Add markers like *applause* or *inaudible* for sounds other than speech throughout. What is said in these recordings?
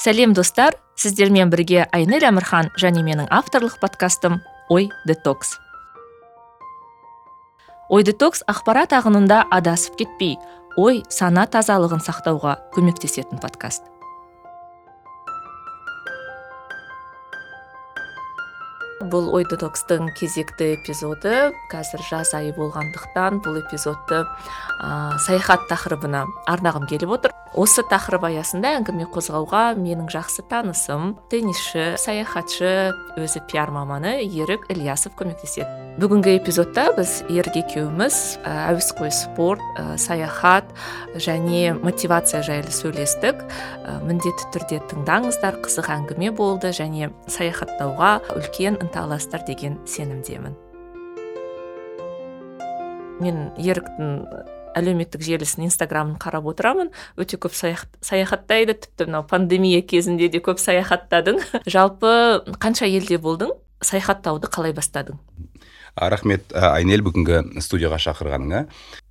сәлем достар. Сіздермен бірге айнель әмірхан және менің авторлық подкастым ой детокс. Ой детокс ақпарат ағынында адасып кетпей ой сана тазалығын сақтауға көмектесетін подкаст. Бұл ой детокстың кезекті эпизоды қазір жаз айы болғандықтан бұл эпизодты ә, саяхат тақырыбына арнағым келіп отыр. Осы тақырып аясында әңгіме қозғауға менің жақсы танысым теннисші саяхатшы өзі пиар маманы ерік ілиясов көмектеседі. Бүгінгі эпизодта біз ерік екеуміз әуесқой спорт ә, саяхат және мотивация жайлы сөйлестік. Ә, міндетті түрде тыңдаңыздар қызық әңгіме болды және саяхаттауға үлкен ынталастыр деген сенімдемін. Мен еріктің әлеуметтік желісін инстаграмын қарап отырамын. Өте көп саяхаттайды. Тіпті мынау пандемия кезінде де көп саяхаттадың. *laughs* Жалпы қанша елде болдың? Саяхаттауды қалай бастадың? Рахмет айнель бүгінгі студияға шақырғаныңа.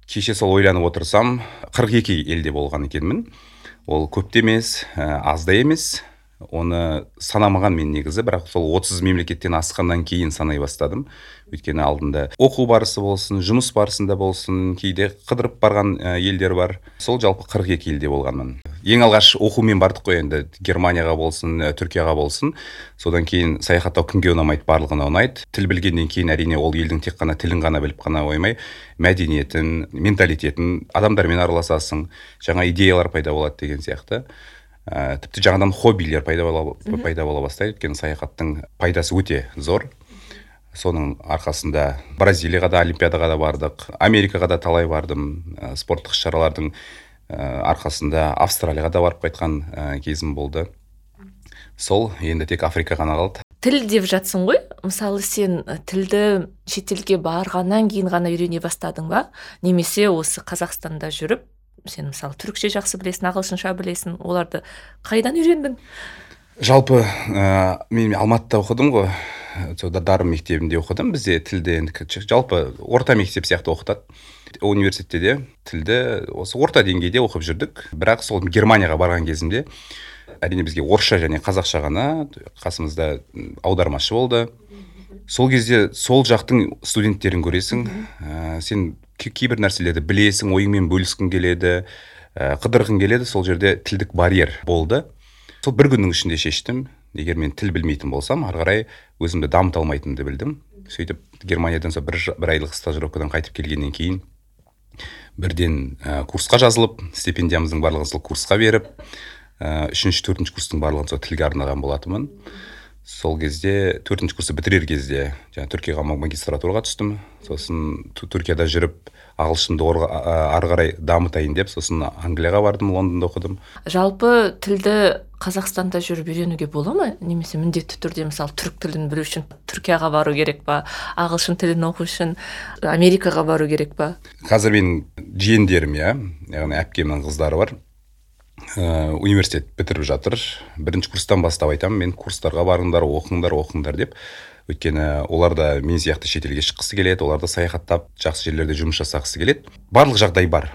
Кеше сол ойланып отырсам 42 елде болған екенмін. Ол көп те емес аз да емес. Оны санамаған мен негізі бірақ сол 30 мемлекеттен асқаннан кейін санай бастадым. Өйткені алдында оқу барысы болсын жұмыс барысында болсын кейде қыдырып барған елдер бар. Сол жалпы 42 елде болғанмын. Ең алғаш оқумен бардық қой енді. Германияға болсын түркияға болсын. Содан кейін саяхаттау кімге ұнамайды барлығына ұнайды. Тіл білгеннен кейін әрине ол елдің тек қана тілін ғана біліп қана қоймай мәдениетін менталитетін адамдармен араласасың жаңа идеялар пайда болады деген сияқты. Ә, тіпті жаңадан хоббилер пайда бола, пайда бола бастайды. Өйткені саяхаттың пайдасы өте зор. Соның арқасында бразилияға да олимпиадаға да бардық. Америкаға да талай бардым. Ә, спорттық іс шаралардың ә, арқасында австралияға да барып қайтқан ә, кезім болды. Сол енді тек африка ғана қалды. Тіл деп жатсың ғой? Мысалы сен тілді шетелге барғаннан кейін ғана үйрене бастадың ба? Немесе осы қазақстанда жүріп сен мысалы түрікше жақсы білесің ағылшынша білесің оларды қайдан үйрендің? Жалпы ә, мен алматыда оқыдым ғой. Сол дарын мектебінде оқыдым. Бізде тілді енді жалпы орта мектеп сияқты оқытады. Университетте де тілді осы орта деңгейде оқып жүрдік. Бірақ сол германияға барған кезімде әрине бізге орысша және қазақша ғана қасымызда аудармашы болды. Сол кезде сол жақтың студенттерін көресің. Ә, сен кейбір нәрселерді білесің ойыңмен бөліскің келеді ә, қыдырғың келеді сол жерде тілдік барьер болды. Сол бір күннің ішінде шештім. Егер мен тіл білмейтін болсам ары қарай өзімді дамыта алмайтынымды білдім. Сөйтіп германиядан сол бір, бір айлық стажировкадан қайтып келгеннен кейін бірден ә, курсқа жазылып стипендиямыздың барлығын сол курсқа беріп ә, үшінші төртінші курстың барлығын сол тілге арнаған болатынмын. Сол кезде төртінші курсты бітірер кезде жаңа түркияға магистратураға түстім. Сосын түркияда жүріп ағылшынды ары қарай дамытайын деп сосын англияға бардым лондонда оқыдым. Жалпы тілді қазақстанда жүріп үйренуге бола ма? Немесе міндетті түрде мысалы түрік тілін білу үшін түркияға бару керек па? Ағылшын тілін оқу үшін америкаға бару керек па? Қазір менің жиендерім иә. Яғни әпкемнің қыздары бар. Ә, университет бітіріп жатыр. Бірінші курстан бастап айтамын мен курстарға барыңдар оқыңдар оқыңдар деп. Өйткені олар да мен сияқты шетелге шыққысы келеді олар да саяхаттап жақсы жерлерде жұмыс жасағысы келеді. Барлық жағдай бар.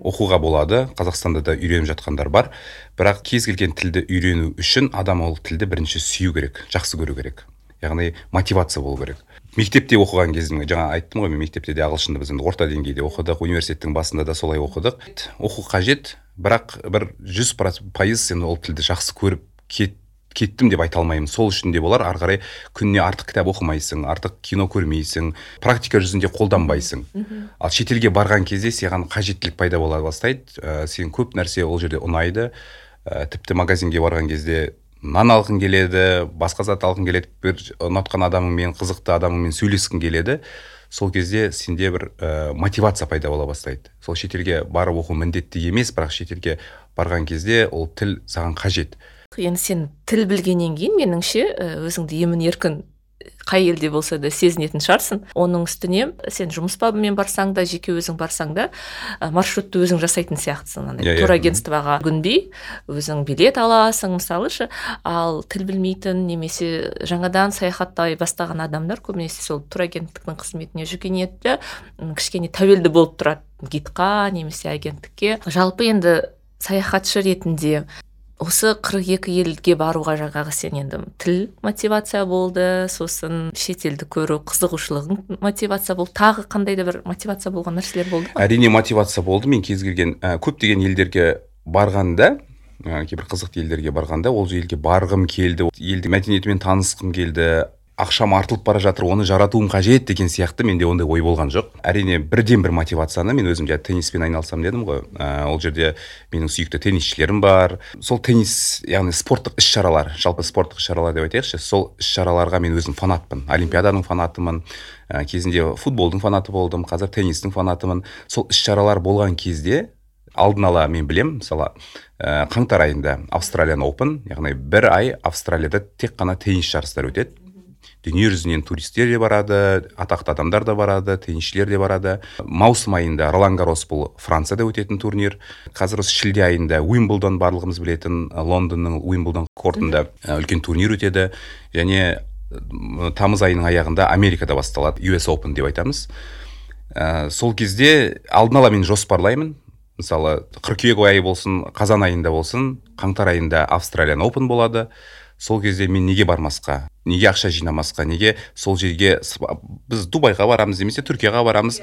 Оқуға болады қазақстанда да үйреніп жатқандар бар. Бірақ кез келген тілді үйрену үшін адам ол тілді бірінші сүю керек жақсы көру керек. Яғни мотивация болу керек. Мектепте оқыған кезім жаңа айттым ғой мен мектепте де ағылшынды біз енді орта деңгейде оқыдық университеттің басында да солай оқыдық. Оқу қажет бірақ бір жүз пайыз сен ол тілді жақсы көріп кет, кеттім деп айта алмаймын. Сол үшін де болар ары қарай күніне артық кітап оқымайсың артық кино көрмейсің практика жүзінде қолданбайсың. Ал шетелге барған кезде саған қажеттілік пайда бола бастайды. Ә, сен көп нәрсе ол жерде ұнайды. Ә, тіпті магазинге барған кезде нан алғың келеді басқа зат алғың келеді бір ұнатқан адамыңмен қызықты адамыңмен сөйлескің келеді. Сол кезде сенде бір ә, мотивация пайда бола бастайды. Сол шетелге барып оқу міндетті емес бірақ шетелге барған кезде ол тіл саған қажет. Енді сен тіл білгеннен кейін меніңше өзіңді емін еркін қай елде болса да сезінетін шығарсың. Оның үстіне сен жұмыс бабымен барсаң да жеке өзің барсаң да маршрутты өзің жасайтын сияқтысың. Андай yeah, иә, иә. турагентствоға жүгінбей өзің билет аласың мысалы ше. Ал тіл білмейтін немесе жаңадан саяхаттай бастаған адамдар көбінесе сол турагенттіктің қызметіне жүгінеді кішкене тәуелді болып тұрады гидқа немесе агенттікке. Жалпы енді саяхатшы ретінде осы қырық екі елге баруға жаңағы сен енді тіл мотивация болды сосын шетелді көру қызығушылығың мотивация болды. Тағы қандай да бір мотивация болған нәрселер болды ма? Әрине мотивация болды. Мен кез келген ә, көптеген елдерге барғанда ә, кейбір қызықты елдерге барғанда ол елге барғым келді. Елдің мәдениетімен танысқым келді ақшам артылып бара жатыр оны жаратуым қажет деген сияқты менде ондай ой болған жоқ. Әрине бірден бір мотивацияны мен өзім жаңа тенниспен айналысамын дедім ғой. Ә, ол жерде менің сүйікті теннисшілерім бар. Сол теннис яғни спорттық іс шаралар жалпы спорттық іс шаралар деп айтайықшы сол іс шараларға мен өзім фанатпын. Олимпиаданың фанатымын ә, кезінде футболдың фанаты болдым қазір теннистің фанатымын. Сол іс шаралар болған кезде алдын ала мен білем мысалы ә, қаңтар айында австралиян опен яғни бір ай австралияда тек қана теннис жарыстары өтеді. Дүние жүзінен туристер де барады атақты адамдар да барады теннисшілер де барады. Маусым айында ролан гарос бұл францияда өтетін турнир. Қазір осы шілде айында уимблдон барлығымыз білетін лондонның уимблдон кортында үлкен турнир өтеді. Және тамыз айының аяғында америкада басталады US Open деп айтамыз. Ә, сол кезде алдын ала мен жоспарлаймын. Мысалы қыркүйек айы болсын қазан айында болсын қаңтар айында австралиян Open болады. Сол кезде мен неге бармасқа неге ақша жинамасқа неге сол жерге біз дубайға барамыз немесе түркияға барамыз.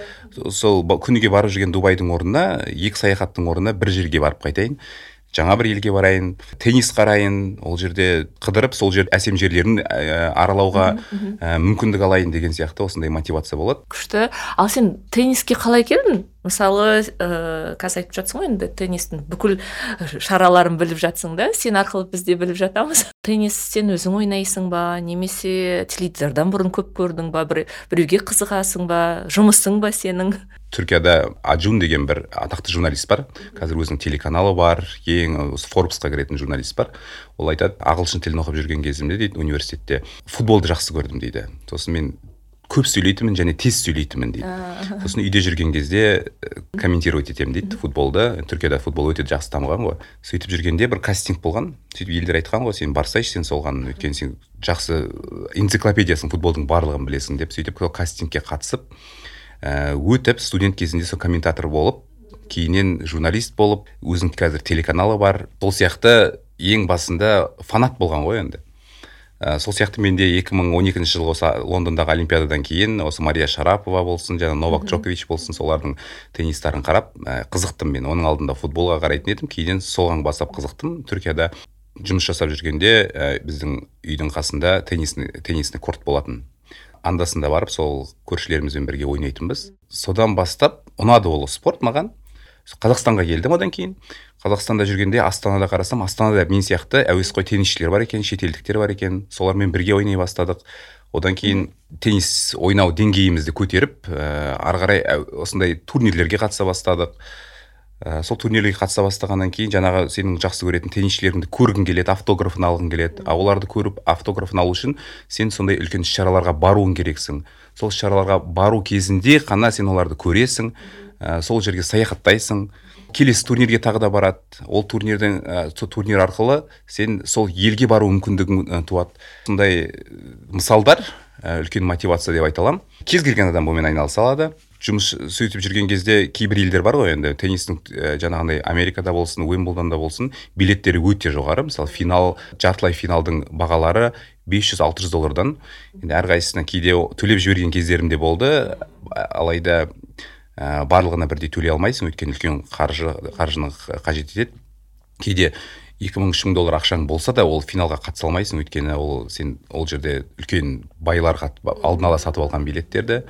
Сол күніге барып жүрген дубайдың орнына екі саяхаттың орнына бір жерге барып қайтайын. Жаңа бір елге барайын теннис қарайын ол жерде қыдырып сол жер әсем жерлерін ә, аралауға ә, мүмкіндік алайын деген сияқты осындай мотивация болады. Күшті. Ал сен тенниске қалай келдің? Мысалы ә, қазір айтып жатсың ғой енді теннистің бүкіл шараларын біліп жатсың да? Сен арқылы біз де біліп жатамыз. Теннис сен өзің ойнайсың ба? Немесе теледидардан бұрын көп көрдің ба? Бір, біреуге қызығасың ба? Жұмысың ба сенің? Түркияда аджун деген бір атақты журналист бар. Қазір өзінің телеканалы бар ең осы форбсқа кіретін журналист бар. Ол айтады ағылшын тілін оқып жүрген кезімде дейді университетте футболды жақсы көрдім дейді. Сосын мен көп сөйлейтінмін және тез сөйлейтінмін дейді. Сосын үйде жүрген кезде комментировать етемін дейді футболды түркияда футбол өте жақсы дамыған ғой. Сөйтіп жүргенде бір кастинг болған. Сөйтіп елдер айтқан ғой сен барсайшы сен соған өйткені сен жақсы энциклопедиясың футболдың барлығын білесің деп. Сөйтіп сол кастингке қатысып өтіп студент кезінде сол комментатор болып кейіннен журналист болып өзінің қазір телеканалы бар. Сол сияқты ең басында фанат болған ғой енді. Ә, сол сияқты менде 2012 жылы осы лондондағы олимпиададан кейін осы мария шарапова болсын жаңа новак джокович болсын солардың теннистарын қарап ә, қызықтым мен. Оның алдында футболға қарайтын едім. Кейіннен соған бастап қызықтым. Түркияда жұмыс жасап жүргенде ә, біздің үйдің қасында теннисный теннисный корт болатын андасында барып сол көршілерімізбен бірге ойнайтынбыз. Содан бастап ұнады ол спорт маған. Қазақстанға келдім одан кейін. Қазақстанда жүргенде астанада қарасам астанада мен сияқты әуесқой теннисшілер бар екен шетелдіктер бар екен. Солармен бірге ойнай бастадық. Одан кейін теннис ойнау деңгейімізді көтеріп ә, ары қарай осындай турнирлерге қатыса бастадық. Ә, сол турнирлерге қатыса бастағаннан кейін жаңағы сенің жақсы көретін теннисшілеріңді көргің келеді автографын алғың келеді. А оларды көріп автографын алу үшін сен сондай үлкен іс шараларға баруың керексің. Сол іс шараларға бару кезінде ғана сен оларды көресің. Ә, сол жерге саяхаттайсың. Келесі турнирге тағы да барады. Ол турнирдің ә, сол турнир арқылы сен сол елге бару мүмкіндігің ә, туады. Сондай мысалдар ә, үлкен мотивация деп айта аламын. Кез келген адам бұнымен айналыса алады жұмыс сөйтіп жүрген кезде кейбір елдер бар ғой енді. Теннистің ә, жаңағындай америкада болсын уимблдонда болсын билеттері өте жоғары. Мысалы финал жартылай финалдың бағалары 500-600 доллардан. Енді әрқайсысына кейде төлеп жіберген кездерім де болды. Алайда ә, барлығына бірдей төлей алмайсың өйткені үлкен қаржы қаржыны қажет етеді. Кейде екі мың үш мың доллар ақшаң болса да ол финалға қатыса алмайсың өйткені ол сен ол жерде үлкен байлар алдын ала сатып алған билеттерді.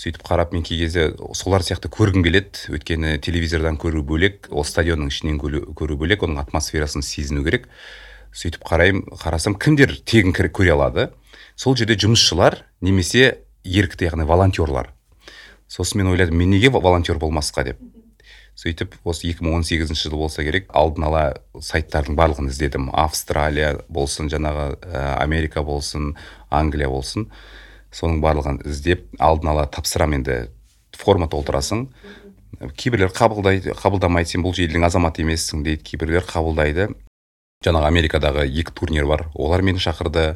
Сөйтіп қарап мен кей кезде солар сияқты көргім келеді. Өйткені телевизордан көру бөлек ол стадионның ішінен көру бөлек оның атмосферасын сезіну керек. Сөйтіп қараймын қарасам кімдер тегін көре алады? Сол жерде жұмысшылар немесе ерікті яғни волонтерлар сосын мен ойладым мен неге волонтер болмасқа деп. Сөйтіп осы 2018 жыл болса керек алдын ала сайттардың барлығын іздедім. Австралия болсын жаңағы ә, америка болсын англия болсын. Соның барлығын іздеп алдын ала тапсырамын енді. Форма толтырасың. Кейбіреулер қабылдайды қабылдамайды сен бұл елдің азаматы емессің дейді кейбіреулер қабылдайды. Жаңағы америкадағы екі турнир бар. Олар мені шақырды.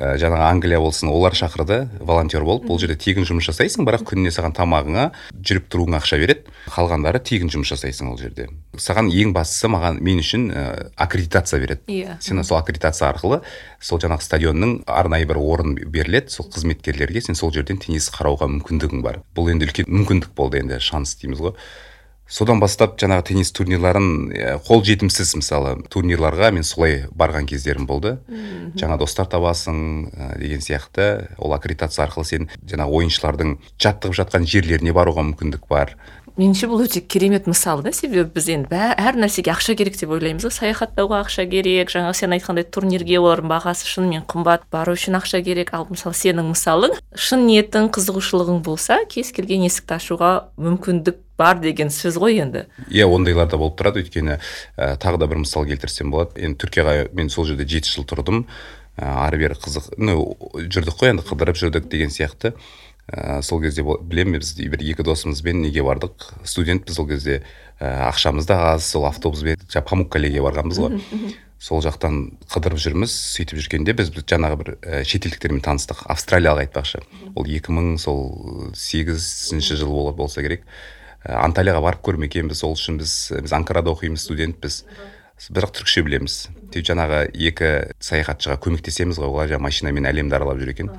Ә, жаңағы англия болсын олар шақырды волонтер болып. Бұл жерде тегін жұмыс жасайсың бірақ күніне саған тамағыңа жүріп тұруыңа ақша береді. Қалғандары тегін жұмыс жасайсың ол жерде. Саған ең бастысы маған мен үшін ә, аккредитация береді. Иә. Сен сол аккредитация арқылы сол жаңағы стадионның арнайы бір орын беріледі сол қызметкерлерге сен сол жерден теннис қарауға мүмкіндігің бар. Бұл енді үлкен мүмкіндік болды енді шанс дейміз ғой. Содан бастап жаңағы теннис турнирларын қол жетімсіз мысалы турнирларға мен солай барған кездерім болды. Жаңа достар табасың ә, деген сияқты. Ол аккредитация арқылы сен жаңағы ойыншылардың жаттығып жатқан жерлеріне баруға мүмкіндік бар. Меніңше бұл өте керемет мысал да. Себебі біз енді әр нәрсеге ақша керек деп ойлаймыз ғой. Саяхаттауға ақша керек. Жаңағы сен айтқандай турнирге олардың бағасы шынымен қымбат. Бару үшін ақша керек. Ал мысалы сенің мысалың шын ниетің қызығушылығың болса кез келген есікті ашуға мүмкіндік бар деген сөз ғой енді. Иә ондайлар да болып тұрады. Өйткені ә, тағы да бір мысал келтірсем болады. Енді түркияға мен сол жерде жеті жыл тұрдым. Ә, ары бері қызық ну жүрдік қой енді қыдырып жүрдік деген сияқты. Ә, сол кезде білемін біз бір екі досымызбен неге бардық? Студентпіз ол кезде. Ә, ақшамыз да аз сол автобуспен жаңағы памуккалеге барғанбыз ғой. Сол жақтан қыдырып жүрміз сөйтіп жүргенде біз жаңағы бір ә, шетелдіктермен таныстық. Австралиялық айтпақшы. Ол екі мың сол сегізінші жыл болса керек. Анталияға барып көрмегенбіз сол үшін біз біз анкарада оқимыз студентпіз. Бірақ түрікше білеміз. Сөйтіп жаңағы екі саяхатшыға көмектесеміз ғой. Олар жаңағы машинамен әлемді аралап жүр екен.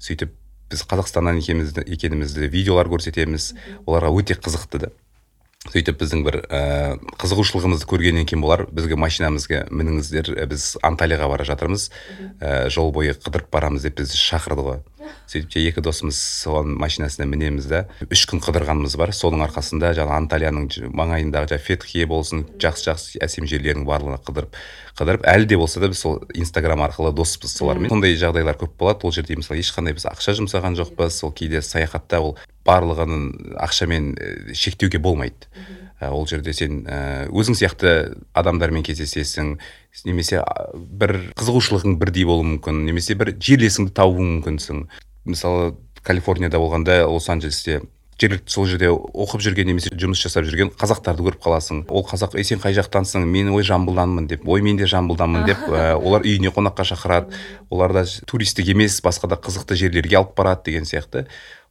Сөйтіп біз қазақстаннан екенімізді, екенімізді видеолар көрсетеміз. Оларға өте қызықты да. Сөйтіп біздің бір ә, қызығушылығымызды көргеннен кейін болар. Бізге машинамызға мініңіздер. Біз анталияға бара жатырмыз. Ә, жол бойы қыдырып барамыз деп бізді шақырды ғой. Сөйтіп екі досымыз соған машинасына мінеміз да. Үш күн қыдырғанымыз бар. Соның арқасында жаңағы анталияның маңайындағы жаңағы фетхие болсын жақсы жақсы әсем жерлердің барлығына қыдырып қыдырып әлі де болса да біз сол инстаграм арқылы доспыз солармен. Сондай жағдайлар көп болады. Ол жерде мысалы ешқандай біз ақша жұмсаған жоқпыз. Сол кейде саяхатта ол барлығын ақшамен шектеуге болмайды. Ол жерде сен өзің сияқты адамдармен кездесесің немесе бір қызығушылығың бірдей болуы мүмкін немесе бір жерлесіңді табуың мүмкінсің. Мысалы калифорнияда болғанда лос анджелесте жергілікті сол жерде оқып жүрген немесе жұмыс жасап жүрген қазақтарды көріп қаласың. Ол қазақ ей сен қай жақтансың? Мен ой жамбылданмын деп ой мен де жамбылданмын деп *laughs* ә, олар үйіне қонаққа шақырады. Олар да туристік емес басқа да қызықты жерлерге алып барады деген сияқты.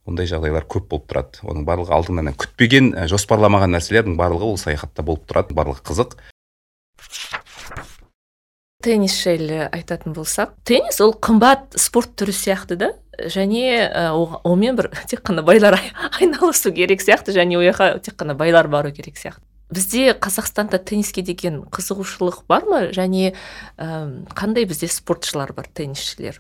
Ондай жағдайлар көп болып тұрады. Оның барлығы алдыңнан күтпеген жоспарламаған нәрселердің барлығы ол саяхатта болып тұрады. Барлығы қызық. Теннис жайлы айтатын болсақ теннис ол қымбат спорт түрі сияқты да? Және онымен бір тек қана байлар айналысу керек сияқты және ол жаққа тек қана байлар бару керек сияқты. Бізде қазақстанда тенниске деген қызығушылық бар ма? Және ә, қандай бізде спортшылар бар теннисшілер?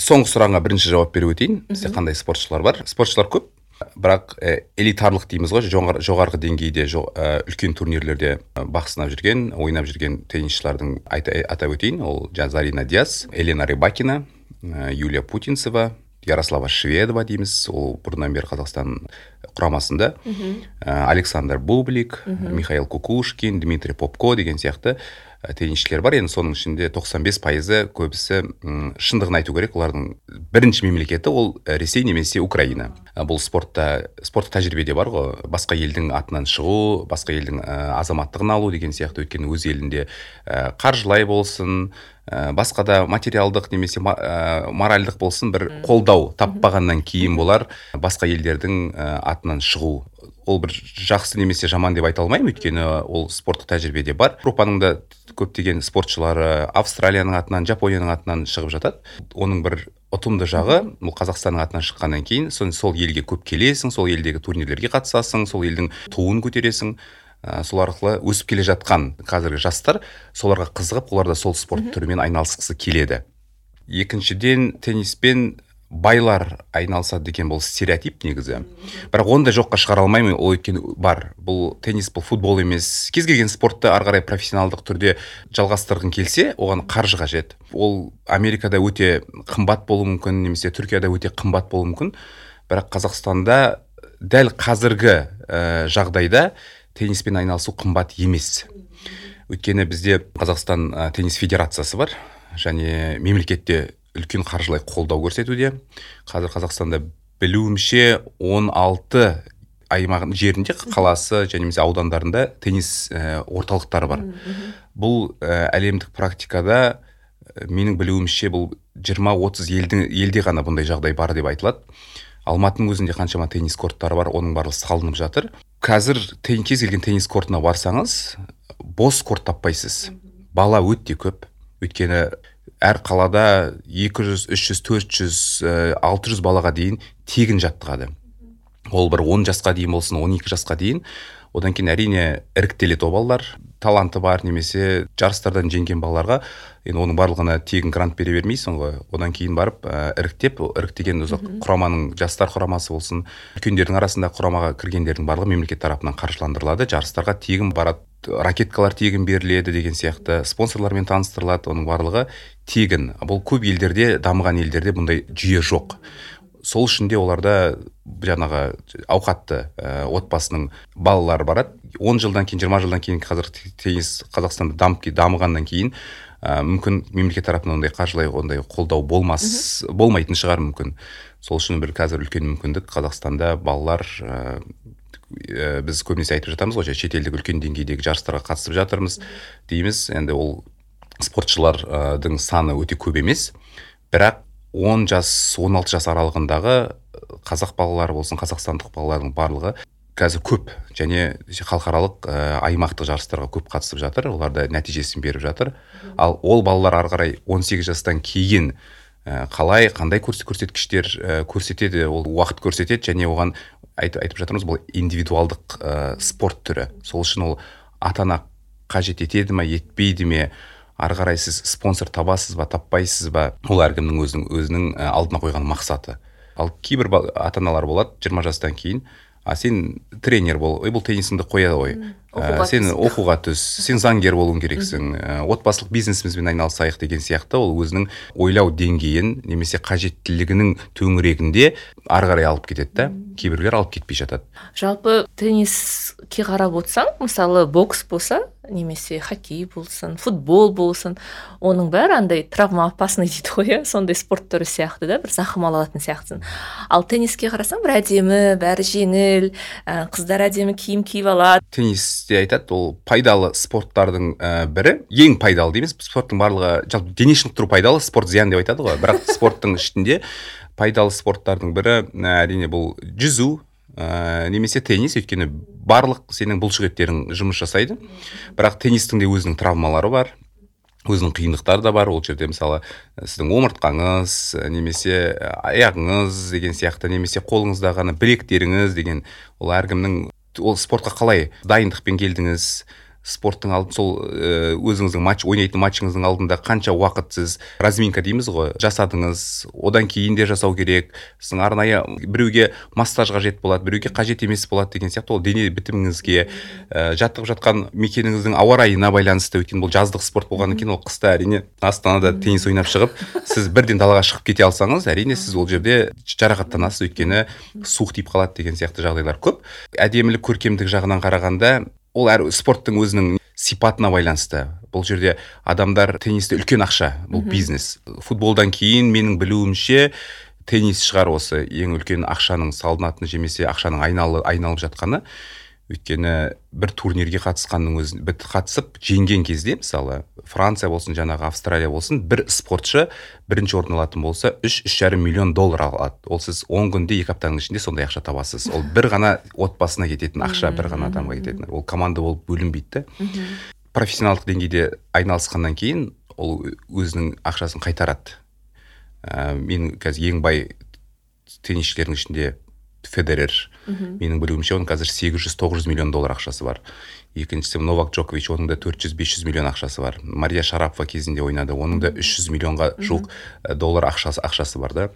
Соңғы сұрағыңа бірінші жауап беріп өтейін. Бізде қандай спортшылар бар? Спортшылар көп бірақ элитарлық дейміз ғой. Жоғары, жоғарғы деңгейде жо, ә, үлкен турнирлерде бақ сынап жүрген ойнап жүрген теннисшілердің айта, атап өтейін. Ол зарина диас елена рыбакина ә, юлия путинцева ярослава шведова дейміз. Ол бұрыннан бері қазақстан құрамасында. Ә, александр бублик михаил кукушкин дмитрий попко деген сияқты. Теннисшілер бар. Енді соның ішінде 95 пайызы көбісі шындығын айту керек. Олардың бірінші мемлекеті ол ресей немесе украина. Бұл спортта спорттық тәжірибеде бар ғой. Басқа елдің атынан шығу басқа елдің азаматтығын алу деген сияқты. Өйткені өз елінде қаржылай болсын ә, басқа да материалдық немесе моральдық болсын бір қолдау таппағаннан кейін болар. Басқа елдердің атынан шығу ол бір жақсы немесе жаман деп айта алмаймын. Өйткені ол спорттық тәжірибеде бар. Еуропаның да көптеген спортшылары австралияның атынан жапонияның атынан шығып жатады. Оның бір ұтымды жағы бұл қазақстанның атынан шыққаннан кейін сол, сол елге көп келесің сол елдегі турнирлерге қатысасың сол елдің туын көтересің. Ә, сол арқылы өсіп келе жатқан қазіргі жастар соларға қызығып олар да сол спорт түрімен айналысқысы келеді. Екіншіден тенниспен байлар айналысады деген бұл стереотип негізі. Бірақ оны да жоққа шығара алмаймын. Ол өйткені бар. Бұл теннис бұл футбол емес. Кез келген спортты ары қарай профессионалдық түрде жалғастырғың келсе оған қаржы қажет. Ол америкада өте қымбат болуы мүмкін немесе түркияда өте қымбат болуы мүмкін. Бірақ қазақстанда дәл қазіргі ә, жағдайда тенниспен айналысу қымбат емес. Өйткені бізде қазақстан ә, теннис федерациясы бар және мемлекетте үлкен қаржылай қолдау көрсетуде. Қазір қазақстанда білуімше 16 аймақ жерінде қаласы және немесе аудандарында теннис ә, орталықтары бар. Бұл ә, әлемдік практикада ә, менің білуімше бұл жиырма отыз елді, елде ғана бұндай жағдай бар деп айтылады. Алматының өзінде қаншама теннис корттары бар оның барлығы салынып жатыр. Қазір тен, кез келген теннис кортына барсаңыз бос корт таппайсыз. Бала өте көп. Өйткені әр қалада 200, 300, 400, 600 балаға дейін тегін жаттығады. Ол бір 10 жасқа дейін болсын 12 жасқа дейін. Одан кейін әрине іріктеледі ол балалар таланты бар немесе жарыстардан жеңген балаларға енді оның барлығына тегін грант бере бермейсің ғой. Одан кейін барып ә, іріктеп іріктеген өзі құраманың жастар құрамасы болсын үлкендердің арасында құрамаға кіргендердің барлығы мемлекет тарапынан қаржыландырылады. Жарыстарға тегін барады ракеткалар тегін беріледі деген сияқты спонсорлармен таныстырылады. Оның барлығы тегін. Бұл көп елдерде дамыған елдерде бұндай жүйе жоқ. Сол үшін де оларда жаңағы ауқатты ә, отбасының балалары барады. Он жылдан кейін жиырма жылдан кейін қазір теннис қазақстанда дамып дамығаннан кейін ә, мүмкін мемлекет тарапынан ондай қаржылай ондай қолдау болмас болмайтын шығар мүмкін. Сол үшін бір қазір үлкен мүмкіндік қазақстанда балалар ә, біз көбінесе айтып жатамыз ғой шетелдік үлкен деңгейдегі жарыстарға қатысып жатырмыз дейміз. Енді ол спортшылардың саны өте көп емес. Бірақ он жас 16 жас аралығындағы қазақ балалары болсын қазақстандық балалардың барлығы қазір көп. Және халықаралық ә, аймақтық жарыстарға көп қатысып жатыр. Олар да нәтижесін беріп жатыр. Ал ол балалар ары қарай 18 жастан кейін ә, қалай қандай көрсеткіштер көрсетеді ол уақыт көрсетеді. Және оған айтып, айтып жатырмыз бұл индивидуалдық ә, спорт түрі. Сол үшін ол ата ана қажет етеді ма етпейді ме? Ары қарай сіз спонсор табасыз ба таппайсыз ба? Ол әркімнің өзінің өзінің алдына қойған мақсаты. Ал кейбір ата аналар болады жиырма жастан кейін а сен тренер бол ой бұл теннисіңді қоя ғой. Ә, сен оқуға түс сен заңгер болуың керексің. Ә, отбасылық бизнесімізбен айналысайық деген сияқты ол өзінің ойлау деңгейін немесе қажеттілігінің төңірегінде ары қарай алып кетеді да. Кейбіреулер алып кетпей жатады. Жалпы тенниске қарап отырсаң мысалы бокс болса немесе хоккей болсын футбол болсын оның бәрі андай травма опасный дейді ғой иә? Сондай спорт түрі сияқты да бір зақым ала алатын сияқтысың. Ал тенниске қарасаң бір әдемі бәрі жеңіл ә, қыздар әдемі киім киіп алады. Теннисте айтады ол пайдалы спорттардың ә, бірі. Ең пайдалы дейміз. Спорттың барлығы жалпы дене шынықтыру пайдалы спорт зиян деп айтады ғой. Бірақ *laughs* спорттың ішінде пайдалы спорттардың бірі әрине бұл жүзу ә, немесе теннис. Өйткені барлық сенің бұлшықеттерің жұмыс жасайды. Бірақ теннистің де өзінің травмалары бар өзінің қиындықтары да бар. Ол жерде мысалы сіздің омыртқаңыз немесе аяғыңыз деген сияқты немесе қолыңыздағы ғана білектеріңіз деген ол әркімнің ол спортқа қалай дайындықпен келдіңіз? Спорттың алдын сол э, өзіңіздің матч ойнайтын матчыңыздың алдында қанша уақыт сіз разминка дейміз ғой жасадыңыз одан кейін де жасау керек сіздің арнайы біреуге массаж қажет болады біреуге қажет емес болады деген сияқты ол дене бітіміңізге ә, жаттығып жатқан мекеніңіздің ауа райына байланысты өйткені бұл жаздық спорт болғаннан кейін ол қыста әрине астанада теннис ойнап шығып сіз бірден далаға шығып кете алсаңыз әрине сіз ол жерде жарақаттанасыз өйткені суық тиіп қалады деген сияқты жағдайлар көп. Әдемілік көркемдік жағынан қарағанда ол әр спорттың өзінің сипатына байланысты. Бұл жерде адамдар теннисте үлкен ақша бұл бизнес. Футболдан кейін менің білуімше теннис шығар осы ең үлкен ақшаның салынатын жемесе ақшаның айналы, айналып жатқаны. Өйткені бір турнирге қатысқанның біт қатысып жеңген кезде мысалы франция болсын жаңағы австралия болсын бір спортшы бірінші орын алатын болса үш үш жарым миллион доллар алады. Ол сіз он күнде екі аптаның ішінде сондай ақша табасыз. Ол бір ғана отбасына кететін ақша бір ғана адамға кететін. Ол команда болып бөлінбейді да профессионалдық деңгейде айналысқаннан кейін ол өзінің ақшасын қайтарады. Ә, мен қазір ең бай теннисшілердің ішінде федерер. Менің білуімше оның қазір 800-900 миллион доллар ақшасы бар. Екіншісі новак джокович оның да 400-500 миллион ақшасы бар. Мария шарапова кезінде ойнады оның да 300 миллионға жуық доллар ақшасы, ақшасы бар да.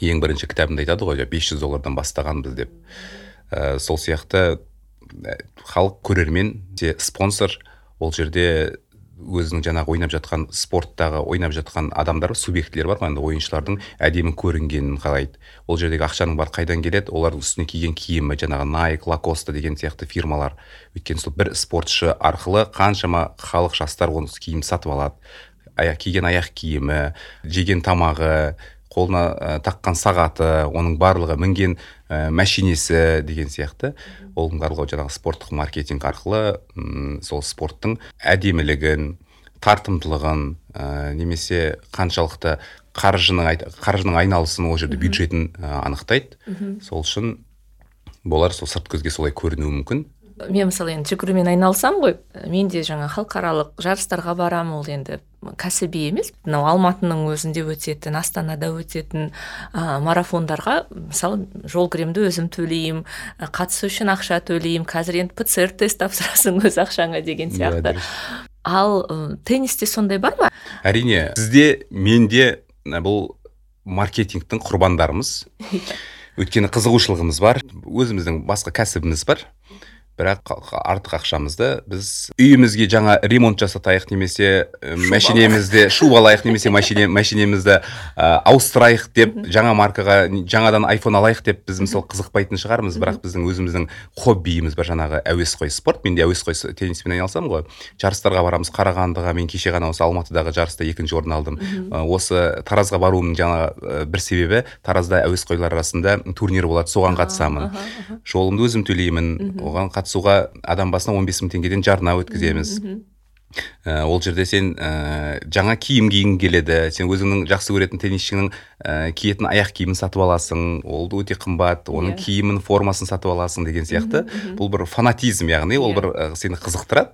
Ең бірінші кітабында айтады ғой 500 доллардан бастағанбыз деп. Ә, сол сияқты халық көрермен де спонсор ол жерде өзінің жаңағы ойнап жатқан спорттағы ойнап жатқан адамдар субъектілер бар ғой. Енді ойыншылардың әдемі көрінгенін қалайды. Ол жердегі ақшаның бары қайдан келеді? Олардың үстіне киген киімі жаңағы найк лакоста деген сияқты фирмалар. Өйткені сол бір спортшы арқылы қаншама халық жастар оны киім сатып алады. Аяқ киген аяқ киімі жеген тамағы қолына ә, таққан сағаты оның барлығы мінген ә, мәшинесі деген сияқты. Оның барлығы жаңағы спорттық маркетинг арқылы ұм, сол спорттың әдемілігін тартымдылығын ә, немесе қаншалықты қаржының қаржының айналысын ол жерде бюджетін анықтайды. Сол үшін болар сол сырт көзге солай көрінуі мүмкін. Мен мысалы енді жүгірумен айналысамын ғой. Мен де жаңа халықаралық жарыстарға барамын ол енді кәсіби емес. Мынау алматының өзінде өтетін астанада өтетін ә, марафондарға мысалы жол кіремді өзім төлеймін. Қатысу үшін ақша төлеймін. Қазір енді пцр тест тапсырасың *laughs* өз ақшаңа деген иә, сияқты. ал ә, теннисте сондай бар ма? Әрине сізде менде бұл маркетингтің құрбандарымыз. *laughs* Өйткені қызығушылығымыз бар. Өзіміздің басқа кәсібіміз бар. Бірақ артық ақшамызды біз үйімізге жаңа ремонт жасатайық немесе мәшинемізді шуба алайық немесе *laughs* машине мәшинемізді ә, ауыстырайық деп жаңа маркаға жаңадан айфон алайық деп біз мысалы қызықпайтын шығармыз. Бірақ біздің өзіміздің хоббиіміз бар жаңағы әуесқой спорт. Мен де әуесқой тенниспен айналысамын ғой. Жарыстарға барамыз. Қарағандыға мен кеше ғана осы алматыдағы жарыста екінші орын алдым. Осы таразға баруымның жаңа бір себебі таразда әуесқойлар арасында турнир болады. Соған қатысамын. жолымды өзім төлеймін. Оған қатысуға адам басына он бес мың теңгеден жарна өткіземіз. Ә, ол жерде сен ә, жаңа киім кигің келеді сен өзіңнің жақсы көретін теннисшіңнің ә, киетін аяқ киімін сатып аласың ол да өте қымбат оның yeah. Иә. киімін формасын сатып аласың деген сияқты. бұл бір фанатизм яғни ол иә. бір ә, сені қызықтырады.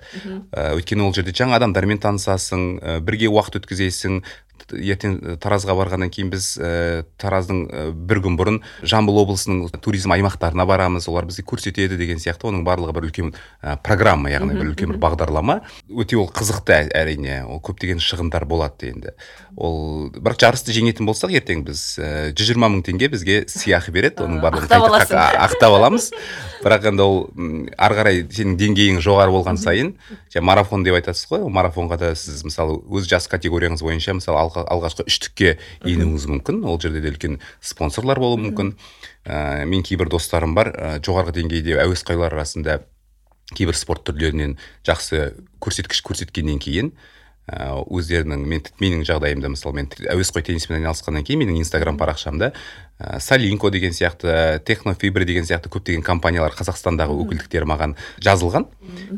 Ә, өйткені ол жерде жаңа адамдармен танысасың ә, бірге уақыт өткізесің. Ертең таразға барғаннан кейін біз ә, тараздың ә, бір күн бұрын жамбыл облысының туризм аймақтарына барамыз олар бізге көрсетеді деген сияқты. Оның барлығы бір үлкен ә, программа яғни бір үлкен бір бағдарлама. Өте ол қызықты әрине. Ол көптеген шығындар болады енді. Ол бірақ жарысты жеңетін болсақ ертең біз жүз жиырма мың теңге бізге сыйақы береді оның барлығын ақтап аламыз. Бірақ енді ол ары қарай сенің деңгейің жоғары болған сайын марафон деп айтасыз ғой марафонға да сіз мысалы өз жас категорияңыз бойынша мысалы алғашқы үштікке енуіңіз мүмкін ол жерде де үлкен спонсорлар болуы мүмкін. Ә, мен кейбір достарым бар ә, жоғарғы деңгейде әуесқойлар арасында кейбір спорт түрлерінен жақсы көрсеткіш көрсеткеннен кейін ә, өздерінің мен менің жағдайымда мысалы мен әуесқой тенниспен айналысқаннан кейін менің инстаграм парақшамда ә, салинко деген сияқты технофибр деген сияқты көптеген компаниялар қазақстандағы өкілдіктері маған жазылған.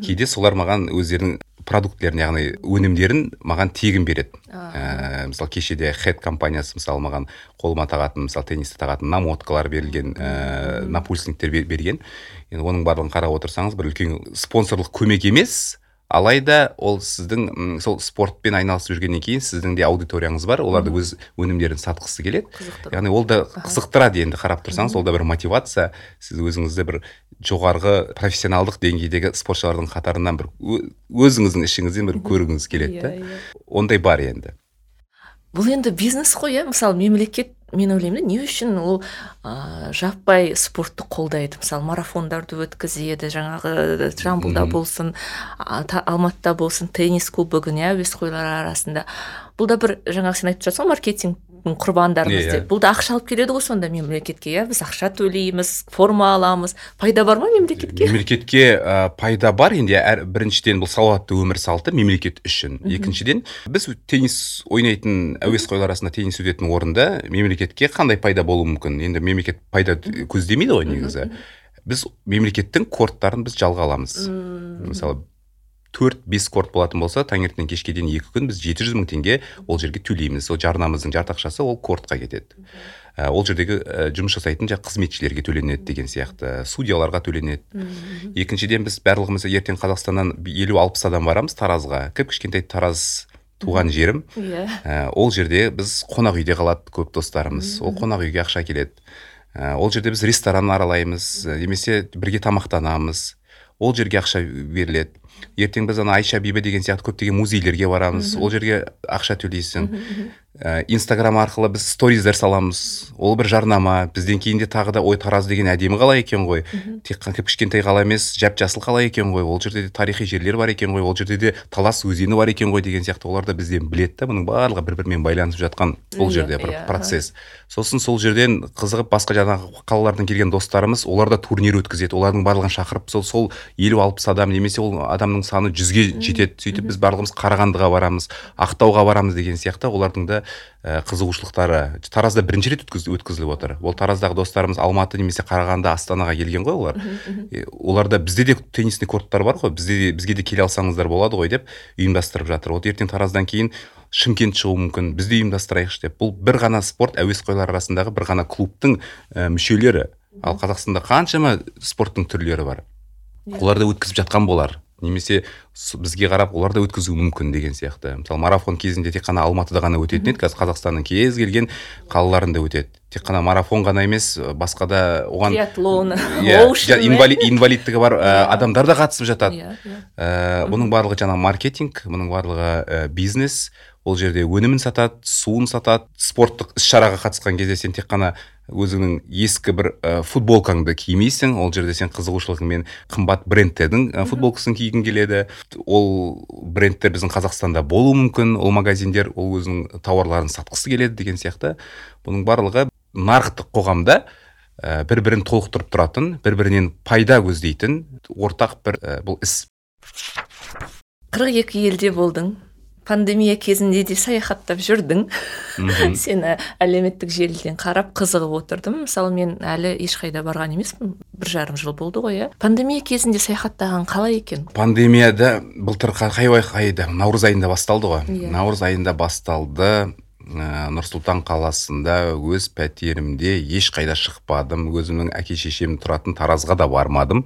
Кейде солар маған өздерінің продуктілерін яғни өнімдерін маған тегін береді. Ә, мысалы кешеде хед компаниясы мысалы маған қолыма тағатын мысалы теннисте тағатын намоткалар берілген ә, напульсниктер берген. Енді оның барлығын қарап отырсаңыз бір үлкен спонсорлық көмек емес алайда ол сіздің сол спортпен айналысып жүргеннен кейін сіздің де аудиторияңыз бар оларды өз өнімдерін сатқысы келеді. Яғни ол да қызықтырады. енді қарап тұрсаңыз ол да бір мотивация. Сіз өзіңізді бір жоғарғы профессионалдық деңгейдегі спортшылардың қатарынан бір өзіңіздің ішіңізден бір көргіңіз келеді да. иә, иә. ондай бар енді. Бұл енді бизнес қой иә? Мысалы мемлекет мен ойлаймын да не үшін ол ә, жаппай спортты қолдайды? Мысалы марафондарды өткізеді жаңағы жамбылда болсын алматыда болсын теннис кубогын иә әуесқойлар арасында. Бұл да бір жаңағы сен айтып жатрсың ғой маркетинг құрбандарымыз yeah, иә, деп. иә. бұл да ақша алып келеді ғой сонда мемлекетке иә? Біз ақша төлейміз форма аламыз. Пайда бар ма мемлекетке? Мемлекетке ә, пайда бар. Енді әр біріншіден бұл салауатты өмір салты мемлекет үшін. Екіншіден біз теннис ойнайтын әуесқойлар арасында теннис өтетін орында мемлекетке қандай пайда болуы мүмкін? Енді мемлекет пайда көздемейді ғой негізі. Біз мемлекеттің корттарын біз жалға аламыз. Мысалы төрт бес корт болатын болса таңертеңнен кешке дейін екі күн біз жеті жүз мың теңге ол жерге төлейміз. Сол жарнамыздың жарты ақшасы ол кортқа кетеді. Ә, ол жердегі ә, жұмыс жасайтын жаңағы қызметшілерге төленеді деген сияқты судьяларға төленеді. Екіншіден біз барлығымыз ертең қазақстаннан елу алпыс адам барамыз таразға. Кіп кішкентай тараз туған жерім. Иә. Ә, ол жерде біз қонақ үйде қалады көп достарымыз. Ол қонақ үйге ақша келеді. Ә, ол жерде біз ресторан аралаймыз. Немесе бірге тамақтанамыз. Ол жерге ақша беріледі ертең біз ана айша бибі деген сияқты көптеген музейлерге барамыз. Ол жерге ақша төлейсің. Ә, инстаграм арқылы біз сториздар саламыз. Ол бір жарнама. Бізден кейін де тағы да ой тараз деген әдемі қала екен ғой? Тек қана кішкентай қала емес жап жасыл қала екен ғой? Ол жерде де тарихи жерлер бар екен ғой? Ол жерде де талас өзені бар екен ғой деген сияқты. Олар да бізден біледі да бұның барлығы бір бірімен байланысып жатқан ол жерде бір иә, процесс. сосын сол жерден қызығып басқа жаңағы қалалардан келген достарымыз олар да турнир өткізеді. Олардың барлығын шақырып сол сол елу алпыс адам немесе ол адам адамның саны жүзге жетеді. Сөйтіп біз барлығымыз қарағандыға барамыз ақтауға барамыз деген сияқты олардың да ә, қызығушылықтары. Таразда бірінші рет өткізіліп отыр. Ол тараздағы достарымыз алматы немесе қарағанды астанаға келген ғой олар. Оларда бізде де теннисный корттар бар ғой. Бізде де бізге де келе алсаңыздар болады ғой деп ұйымдастырып жатыр. Вот ертең тараздан кейін шымкент шығуы мүмкін. Біз де ұйымдастырайықшы деп. Бұл бір ғана спорт әуесқойлар арасындағы бір ғана клубтың ә, мүшелері. Ал қазақстанда қаншама спорттың түрлері бар. Иә. олар да өткізіп жатқан болар. Немесе бізге қарап олар да өткізуі мүмкін деген сияқты. Мысалы марафон кезінде тек қана алматыда ғана өтетін еді қазір қазақстанның кез келген қалаларында өтеді. Тек қана марафон ғана емес басқа да оған триатлон иә *laughs* инвалидтігі бар ә, адамдар да қатысып жатады. Иә, иә. Ә, бұның барлығы жаңағы маркетинг бұның барлығы ә, бизнес. Ол жерде өнімін сатады суын сатады спорттық іс шараға қатысқан кезде сен тек қана өзіңнің ескі бір ә, футболкаңды кимейсің ол жерде сен қызығушылығыңмен қымбат брендтердің ә, футболкасын кигің келеді. Ол брендтер біздің қазақстанда болуы мүмкін. Ол магазиндер ол өзінің тауарларын сатқысы келеді деген сияқты. Бұның барлығы нарықтық қоғамда ә, бір бірін толықтырып тұратын бір бірінен пайда көздейтін ортақ бір ә, бұл іс. қырық екі елде болдың. Пандемия кезінде де саяхаттап жүрдің. *laughs* Сені әлеуметтік желіден қарап қызығып отырдым. Мысалы мен әлі ешқайда барған емеспін. Бір жарым жыл болды ғой иә. Пандемия кезінде саяхаттаған қалай екен? Пандемияда былтыр қай айда наурыз айында басталды ғой. Yeah. Иә. наурыз айында басталды. Ә, нұр сұлтан қаласында өз пәтерімде ешқайда шықпадым. Өзімнің әке шешем тұратын таразға да бармадым.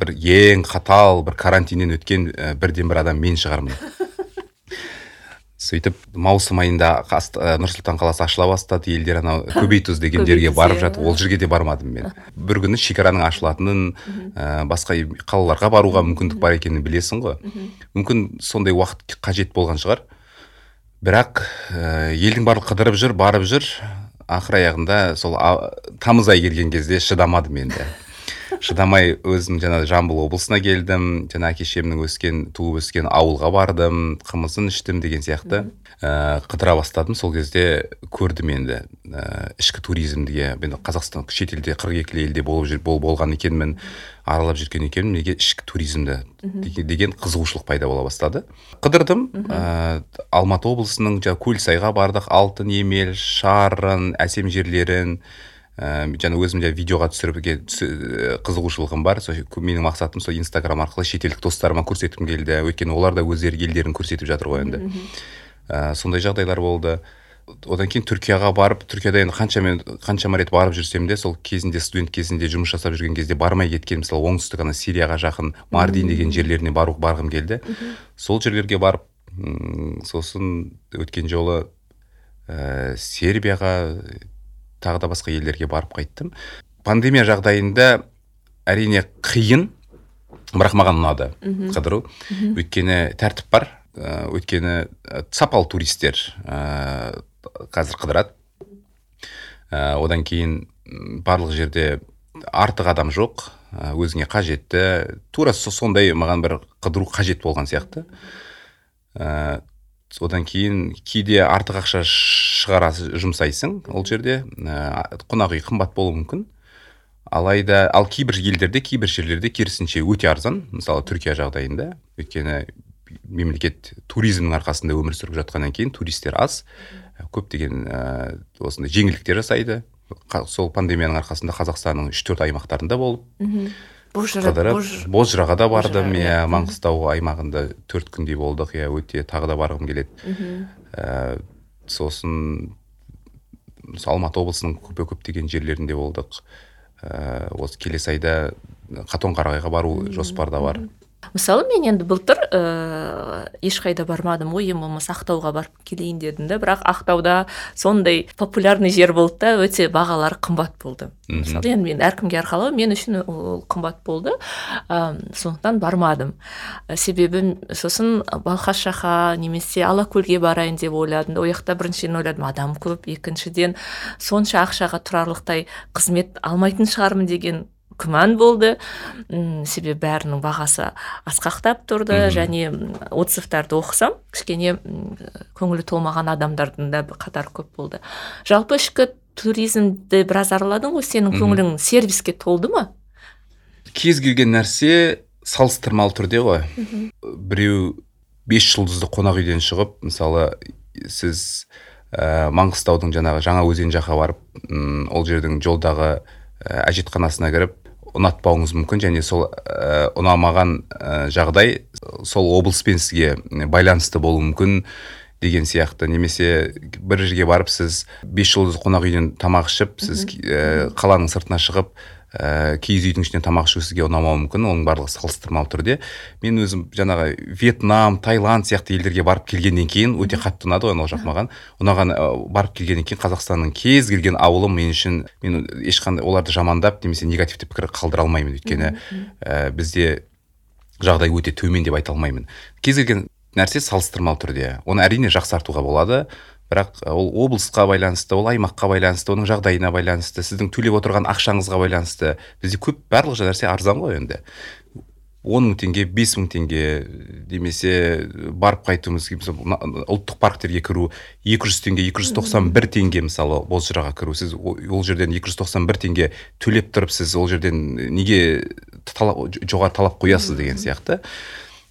Бір ең қатал бір карантиннен өткен ә, бірден бір адам мен шығармын. *laughs* сөйтіп маусым айында ә, нұр сұлтан қаласы ашыла бастады елдер анау көбейтұз деген жерге барып жатыр ол жерге де бармадым мен. Бір күні шекараның ашылатынын ә, басқа қалаларға баруға мүмкіндік бар екенін білесің ғой. Мүмкін сондай уақыт қажет болған шығар. Бірақ ә, елдің барлығы қыдырып жүр барып жүр. Ақыр аяғында сол тамыз айы келген кезде шыдамадым енді. Шыдамай өзім жаңа жамбыл облысына келдім жаңа әке шешемнің өскен туып өскен ауылға бардым қымызын іштім деген сияқты. Ә, қыдыра бастадым. Сол кезде көрдім енді ә, ішкі туризмге мен қазақстан шетелде қырық екі елде болып жүр, бол, болған екенмін аралап жүрген екенмін. Неге ішкі туризмді деген қызығушылық пайда бола бастады. Қыдырдым. Ә, алматы облысының жаңағы көлсайға бардық. Алтын емел шарын әсем жерлерін ә, жаңа өзім де видеоға түсіруге қызығушылығым бар. Сол менің мақсатым сол инстаграм арқылы шетелдік достарыма көрсеткім келді. Өйткені олар да өздері елдерін көрсетіп жатыр ғой енді. Ә, сондай жағдайлар болды. Одан кейін түркияға барып түркияда енді қанша мен қаншама рет барып жүрсем де сол кезінде студент кезінде жұмыс жасап жүрген кезде бармай кеткен мысалы оңтүстік ана сирияға жақын мардин деген жерлеріне бару барғым келді. Сол жерлерге барып сосын өткен жолы ә, сербияға тағы да басқа елдерге барып қайттым. Пандемия жағдайында әрине қиын бірақ маған ұнады. Қыдыру. Өйткені тәртіп бар. Ә, өйткені сапалы туристер ә, қазір қыдырады. Ә, одан кейін барлық жерде артық адам жоқ. Өзіңе қажетті. Тура сондай маған бір қыдыру қажет болған сияқты. Одан кейін кейде артық ақша шығара жұмсайсың ол жерде. Ә, қонақ үй қымбат болуы мүмкін. Алайда ал кейбір елдерде кейбір жерлерде керісінше өте арзан мысалы түркия жағдайында. Өйткені мемлекет туризмнің арқасында өмір сүріп жатқаннан кейін туристер аз. Көптеген ә, осындай жеңілдіктер жасайды. Сол пандемияның арқасында қазақстанның үш төрт аймақтарында болып. Бозжыраға да бардым иә маңғыстау аймағында төрт күндей болдық иә өте тағы да барғым келеді. Ә, сосын алматы облысының көп көптеген жерлерінде болдық. Ә, осы келесі айда қатонқарағайға бару жоспарда бар. Мысалы мен енді былтыр ә, ешқайда бармадым ғой ең болмаса ақтауға барып келейін дедім да. Бірақ ақтауда сондай популярный жер болды да өте бағалары қымбат болды. Мысалы енді мен әркімге арқалау мен үшін ол қымбат болды. Ә, сондықтан бармадым. Себебі сосын балқаш жаққа немесе алакөлге барайын деп ойладым ол жақта біріншіден ойладым адам көп. Екіншіден сонша ақшаға тұрарлықтай қызмет алмайтын шығармын деген күмән болды. М себебі бәрінің бағасы асқақтап тұрды. Және отзывтарды оқысам кішкене көңілі толмаған адамдардың да қатары көп болды. Жалпы ішкі туризмді біраз араладың ғой? Сенің көңілің сервиске толды ма? Кез келген нәрсе салыстырмалы түрде ғой. Біреу бес жұлдызды қонақ үйден шығып мысалы сіз ә, маңғыстаудың жаңағы жаңа өзен жаққа барып ол жердің жолдағы әжетханасына кіріп ұнатпауыңыз мүмкін және сол ә, ұнамаған ә, жағдай сол облыспен сізге байланысты болуы мүмкін деген сияқты. Немесе бір жерге барып сіз бес жұлдызды қонақ үйден тамақ ішіп сіз ә, қаланың сыртына шығып ә, киіз үйдің ішінен тамақ ішу сізге ұнамауы мүмкін оның барлығы салыстырмалы түрде. Мен өзім жаңағы вьетнам таиланд сияқты елдерге барып келгеннен кейін өте қатты ұнады ғой анау жақ маған. Ұнаған ә, барып келгеннен кейін қазақстанның кез келген ауылы мен үшін мен ешқандай оларды жамандап немесе негативті пікір қалдыра алмаймын өйткені. Ә, бізде жағдай өте төмен деп айта алмаймын. Кез келген нәрсе салыстырмалы түрде. Оны әрине жақсартуға болады. Бірақ ол облысқа байланысты ол аймаққа байланысты оның жағдайына байланысты сіздің төлеп отырған ақшаңызға байланысты. Бізде көп барлық нәрсе арзан ғой енді. Он мың теңге бес мың теңге немесе барып қайтуымыз ұлттық парктерге кіру екі жүз теңге екі жүз тоқсан бір теңге мысалы бозжыраға кіру. Сіз ол жерден екі жүз тоқсан бір теңге төлеп тұрып сіз ол жерден неге жоғары талап қоясыз деген сияқты.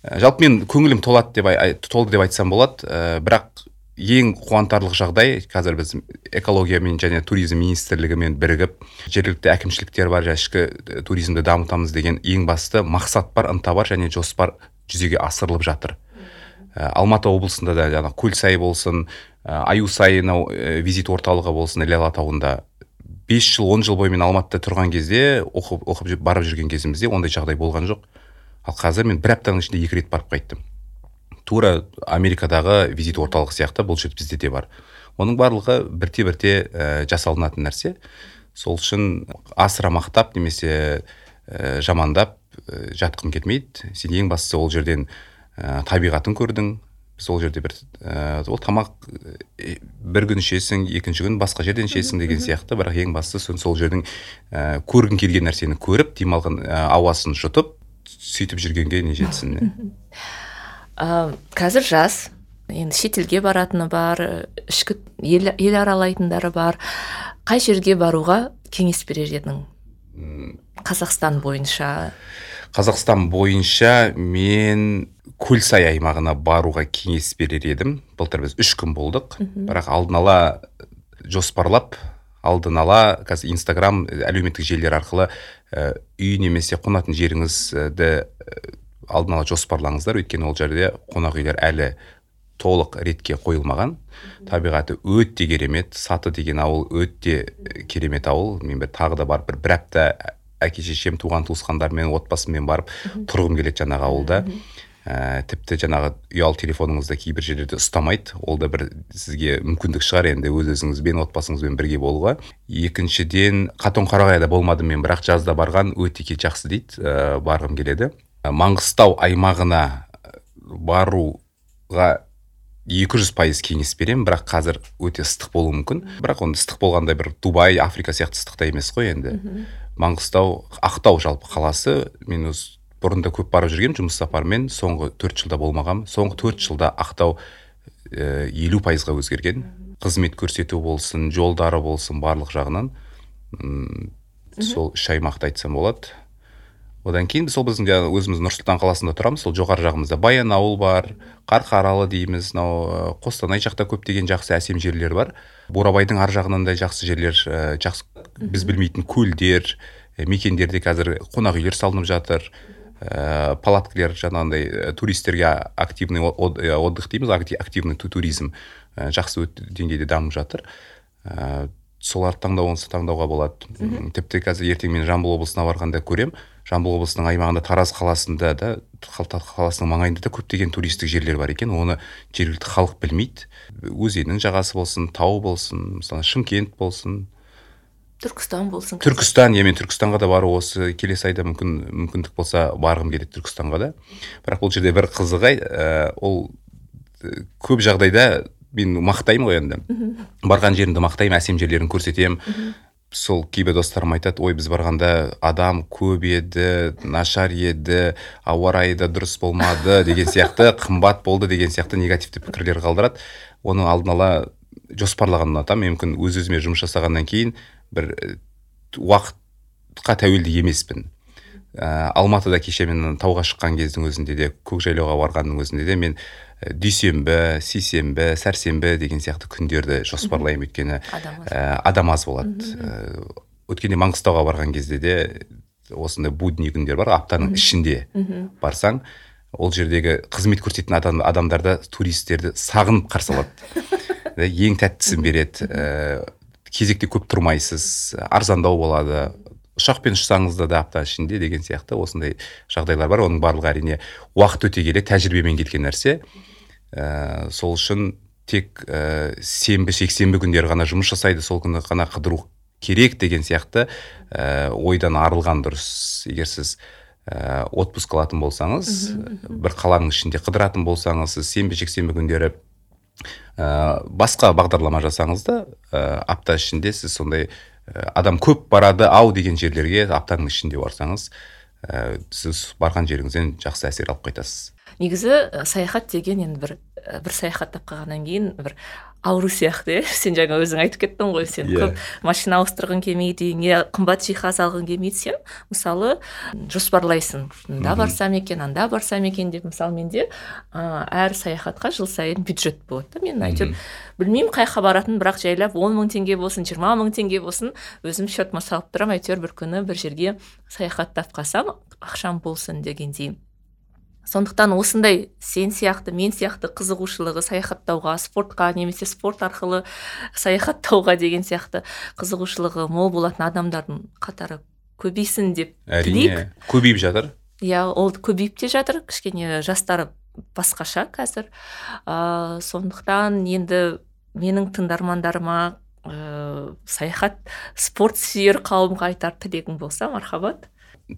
Жалпы мен көңілім толады деп толды деп айтсам болады ә, бірақ ең қуантарлық жағдай қазір біз экологиямен және туризм министрлігімен бірігіп жергілікті әкімшіліктер бар ішкі туризмді дамытамыз деген ең басты мақсат бар ынта бар және жоспар жүзеге асырылып жатыр. Ә, алматы облысында да жаңағы көлсай болсын ә, аюсай мынау ә, визит орталығы болсын іле алатауында бес жыл он жыл бойы мен алматыда тұрған кезде оқып оқып барып жүрген кезімізде ондай жағдай болған жоқ. Ал қазір мен бір аптаның ішінде екі рет барып қайттым. Тура америкадағы визит орталық сияқты бұл жер бізде де бар. Оның барлығы бірте бірте ә, жасалынатын нәрсе. Сол үшін асыра мақтап немесе ә, жамандап ә, жатқым келмейді. Сен ең бастысы ол жерден ә, табиғатын көрдің. Біз ол жерде бір ә, ол тамақ бір күн ішесің екінші күн басқа жерден ішесің деген сияқты. Бірақ ең бастысы сол жердің ә, көргің келген нәрсені көріп демалған ә, ауасын жұтып сөйтіп жүргенге не жетсін *laughs* ә, қазір жас. Енді шетелге баратыны бар ішкі ел, ел аралайтындары бар. Қай жерге баруға кеңес берер едің? Қазақстан бойынша. Қазақстан бойынша мен көлсай аймағына баруға кеңес берер едім. Былтыр біз үш күн болдық. Бірақ алдын ала жоспарлап алдын ала қазір инстаграм әлеуметтік желілер арқылы үй немесе қонатын жеріңізді алдын ала жоспарлаңыздар. Өйткені ол жерде қонақ үйлер әлі толық ретке қойылмаған. Табиғаты өте керемет саты деген ауыл өте керемет ауыл. Мен бір тағы да барып бір, бір апта әке шешем туған туысқандармен отбасыммен барып тұрғым келеді жаңағы ауылда. Ә, тіпті жаңағы ұялы телефоныңызды кейбір жерлерде ұстамайды. Ол да бір сізге мүмкіндік шығар енді өз өзіңізбен отбасыңызбен бірге болуға. Екіншіден қатонқарағайда болмадым мен бірақ жазда барған. Өте жақсы дейді ә, барғым келеді. Маңғыстау аймағына баруға 200 пайыз кеңес беремін бірақ қазір өте ыстық болуы мүмкін. Бірақ оны ыстық болғандай бір дубай африка сияқты ыстықта емес қой енді. Маңғыстау ақтау жалпы қаласы. Мен өз бұрында көп барып жүргенмін жұмыс сапарымен соңғы төрт жылда болмаған соңғы төрт жылда ақтау елу ә, пайызға өзгерген. Қызмет көрсету болсын жолдары болсын барлық жағынан. Сол үш аймақты айтсам болады. Одан кейін сол біздің жаңағы өзіміз нұр сұлтан қаласында тұрамыз сол жоғары жағымызда баянауыл бар қарқаралы дейміз мынау қостанай жақта көптеген жақсы әсем жерлер бар. Бурабайдың ар жағынан да жақсы жерлер ә, жақсы біз білмейтін көлдер ә, мекендерде қазір қонақ үйлер салынып жатыр. Ә, палаткалер жаңағындай туристерге активный отдых дейміз активный туризм ә, жақсы деңгейде дамып жатыр. Ә, соларды таңдау таңдауға болады. Тіпті қазір ертең мен жамбыл облысына барғанда көремін жамбыл облысының аймағында тараз қаласында да қаласының маңайында да көптеген туристік жерлер бар екен. Оны жергілікті халық білмейді. Өзеннің жағасы болсын тау болсын мысалы шымкент болсын. Түркістан болсын түркістан иә мен түркістанға да бару осы келесі айда мүмкін мүмкіндік болса барғым келеді түркістанға да. Бірақ бұл жерде бір қызығы ә, ол көп жағдайда мен мақтаймын ғой енді. Барған жерімді мақтаймын әсем жерлерін көрсетемін. Сол кейбір достарым айтады ой біз барғанда адам көп еді нашар еді ауа райы да дұрыс болмады деген сияқты қымбат болды деген сияқты негативті пікірлер қалдырады. Оны алдын ала жоспарлаған ұнатамын мүмкін өз өзіме жұмыс жасағаннан кейін бір уақытқа тәуелді емеспін. Ә, алматыда кеше мен тауға шыққан кездің өзінде де көкжайлауға барғанның өзінде де мен дүйсенбі сейсенбі сәрсенбі деген сияқты күндерді жоспарлаймын өйткені Адам аз. ә, адам аз болады. Ә, өткенде маңғыстауға барған кезде де осындай будний күндер бар аптаның ішінде барсаң ол жердегі қызмет көрсететін адам, адамдарды туристерді сағынып қарсы алады. *laughs* Ең тәттісін береді. Ә, кезекте көп тұрмайсыз арзандау болады. Ұшақпен ұшсаңыз да апта ішінде деген сияқты осындай жағдайлар бар. Оның барлығы әрине уақыт өте келе тәжірибемен келген нәрсе. Ә, сол үшін тек ә, сенбі жексенбі күндері ғана жұмыс жасайды сол күні ғана қыдыру керек деген сияқты ә, ойдан арылған дұрыс. Егер сіз ә, отпуск алатын болсаңыз бір қаланың ішінде қыдыратын болсаңыз сіз сенбі жексенбі күндері ә, басқа бағдарлама жасаңыз да ә, апта ішінде сіз сондай ә, адам көп барады ау деген жерлерге аптаның ішінде барсаңыз ә, сіз барған жеріңізден жақсы әсер алып қайтасыз. Негізі ә, саяхат деген енді бір ә, бір саяхаттап қалғаннан кейін бір ауру сияқты. Иә *laughs* сен жаңа өзің айтып кеттің ғой сен Иә. көп машина ауыстырғың келмейді үйіңе қымбат жиһаз алғың келмейді сен мысалы жоспарлайсың. Мында барсам екен анда барсам екен деп мысалы менде ә, әр саяхатқа жыл сайын бюджет болады да мен әйтеуір білмеймін қай жаққа баратынын бірақ жайлап он мың теңге болсын жиырма мың теңге болсын өзім счетыма салып тұрамын әйтеуір бір күні бір жерге саяхаттап қалсам ақшам болсын дегендей. Сондықтан осындай сен сияқты мен сияқты қызығушылығы саяхаттауға спортқа немесе спорт арқылы саяхаттауға деген сияқты қызығушылығы мол болатын адамдардың қатары көбейсін деп әрине көбейіп жатыр. Иә ол көбейіп те жатыр. Кішкене жастар басқаша қазір. Ә, сондықтан енді менің тыңдармандарыма ә, саяхат спорт сүйер қауымға айтар тілегің болса мархабат.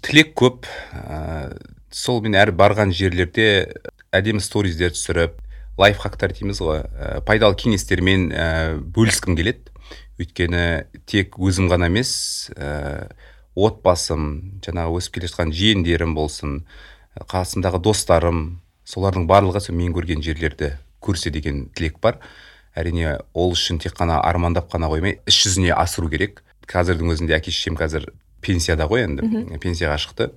Тілек көп ә, сол мен әр барған жерлерде әдемі сториздер түсіріп лайфхактар дейміз ғой. Ә, пайдалы кеңестермен ә, бөліскім келеді. Өйткені тек өзім ғана емес ә, отбасым жаңағы өсіп келе жатқан жиендерім болсын қасымдағы достарым солардың барлығы сол мен көрген жерлерді көрсе деген тілек бар. Әрине ол үшін тек қана армандап қана қоймай іс жүзіне асыру керек. Қазірдің өзінде әке шешем қазір пенсияда ғой енді пенсияға шықты.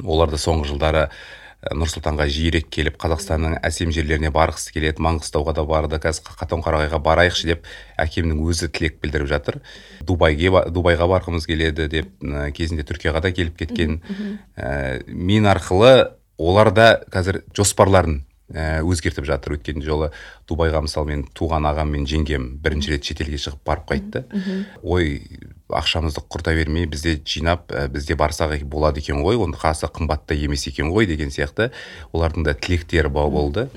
Олар да соңғы жылдары ә, нұр сұлтанға жиірек келіп қазақстанның әсем жерлеріне барғысы келеді маңғыстауға да барды қазір қатонқарағайға барайықшы деп әкемнің өзі тілек білдіріп жатыр. Дубайге ба- дубайға барғымыз келеді деп ә, кезінде түркияға да келіп кеткен. Ә, мен арқылы олар да қазір жоспарларын ә, өзгертіп жатыр. Өткен жолы дубайға мысалы мен туған ағам мен жеңгем бірінші рет шетелге шығып барып қайтты. Ой ақшамызды құрта бермей бізде жинап ә, бізде барсақ болады екен ғой оны қасы қымбат та емес екен ғой деген сияқты олардың да тілектері ба- болды.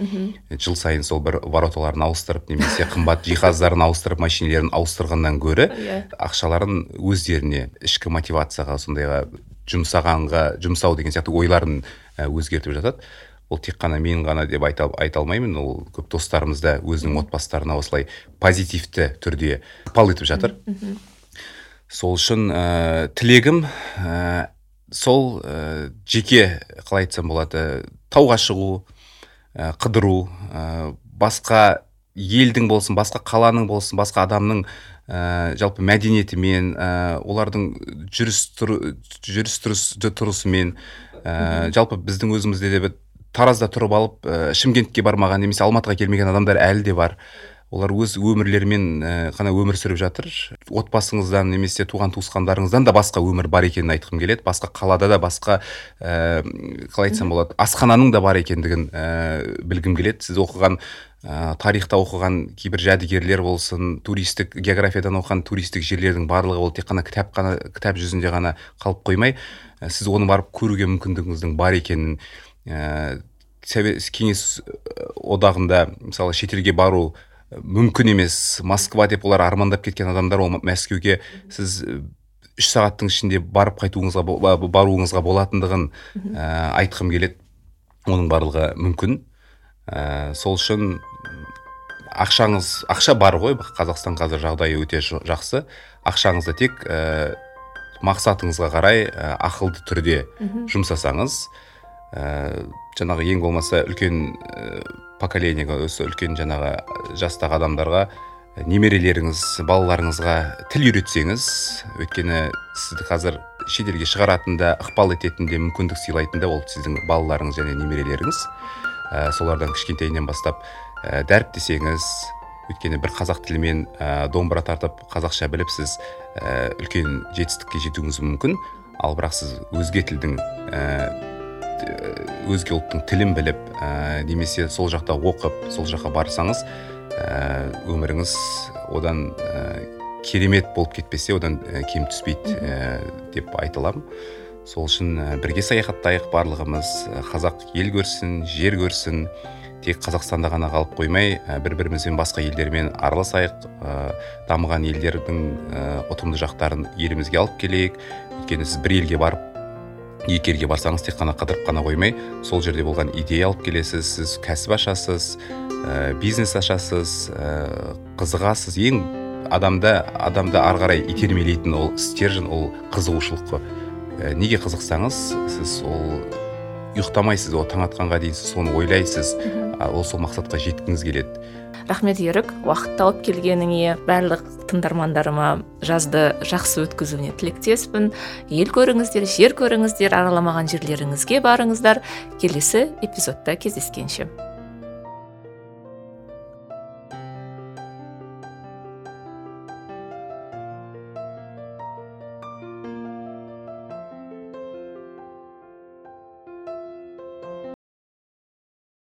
жыл сайын сол бір вороталарын ауыстырып немесе қымбат жиһаздарын ауыстырып машинелерін ауыстырғаннан гөрі Иә. ақшаларын өздеріне ішкі мотивацияға сондайға жұмсағанға жұмсау деген сияқты ойларын ә, өзгертіп жатады. Ол тек қана мен ғана деп айта, айта алмаймын. Ол көп достарымыз да өзінің отбасыларына осылай позитивті түрде ықпал етіп жатыр. Сол үшін ә, тілегім ә, сол ә, жеке қалай айтсам болады тауға шығу ә, қыдыру ә, басқа елдің болсын басқа қаланың болсын басқа адамның ә, жалпы мәдениетімен ә, олардың жүріс жүріс тұрыс тұрысымен ә, жалпы біздің өзімізде де бір таразда тұрып алып ә, шымкентке бармаған немесе алматыға келмеген адамдар әлі де бар. Олар өз өмірлерімен ә, ғана өмір сүріп жатыр. Отбасыңыздан немесе туған туысқандарыңыздан да басқа өмір бар екенін айтқым келеді. Басқа қалада да басқа ә, қалай айтсам болады асхананың да бар екендігін ә, білгім келеді. Сіз оқыған ә, тарихта оқыған кейбір жәдігерлер болсын туристік географиядан оқыған туристік жерлердің барлығы ол тек қана кітап қана кітап жүзінде ғана қалып қоймай ә, сіз оны барып көруге мүмкіндігіңіздің бар екенін ә, совет кеңес одағында мысалы шетелге бару мүмкін емес. Москва деп олар армандап кеткен адамдар ол мәскеуге сіз үш сағаттың ішінде барып қайтуыңызға баруыңызға болатындығын ә, айтқым келеді. Оның барлығы мүмкін. Ә, сол үшін ақшаңыз ақша бар ғой қазақстан қазір жағдайы өте жақсы. Ақшаңызды тек ә, мақсатыңызға қарай ә, ақылды түрде жұмсасаңыз ә, жаңағы ең болмаса үлкен ә, поколениеге осы үлкен жаңағы жастағы адамдарға немерелеріңіз балаларыңызға тіл үйретсеңіз өйткені сізді қазір шетелге шығаратын да ықпал ететін де мүмкіндік сыйлайтын да ол сіздің балаларыңыз және немерелеріңіз. Ә, солардан кішкентайынан бастап ә, дәріптесеңіз өйткені бір қазақ тілімен ә, домбыра тартып қазақша біліп сіз ә, үлкен жетістікке жетуіңіз мүмкін. Ал бірақ сіз өзге тілдің ә, өзге ұлттың тілін біліп ә, немесе сол жақта оқып сол жаққа барсаңыз ә, өміріңіз одан ә, керемет болып кетпесе одан ә, кем түспейді ә, деп айта аламын сол үшін ә, бірге саяхаттайық барлығымыз қазақ ел көрсін жер көрсін тек қазақстанда ғана қалып қоймай ә, бір бірімізбен басқа елдермен араласайық ә, дамыған елдердің ә, ұтымды жақтарын елімізге алып келейік. Өйткені сіз бір елге барып екі елге барсаңыз тек қана қыдырып қана қоймай сол жерде болған идея алып келесіз сіз кәсіп ашасыз ә, бизнес ашасыз ә, қызығасыз. Ең адамда адамды ары қарай итермелейтін ол стержен ол қызығушылық қой. Ә, неге қызықсаңыз сіз ол ұйықтамайсыз ол таң атқанға дейін сіз соны ойлайсыз. Ол сол мақсатқа жеткіңіз келеді. Рахмет ерік. Уақыт тауып келгеніңе барлық тыңдармандарыма жазды. Жақсы өткізуіне тілектеспін. Ел көріңіздер жер көріңіздер араламаған жерлеріңізге барыңыздар. Келесі эпизодта кездескенше.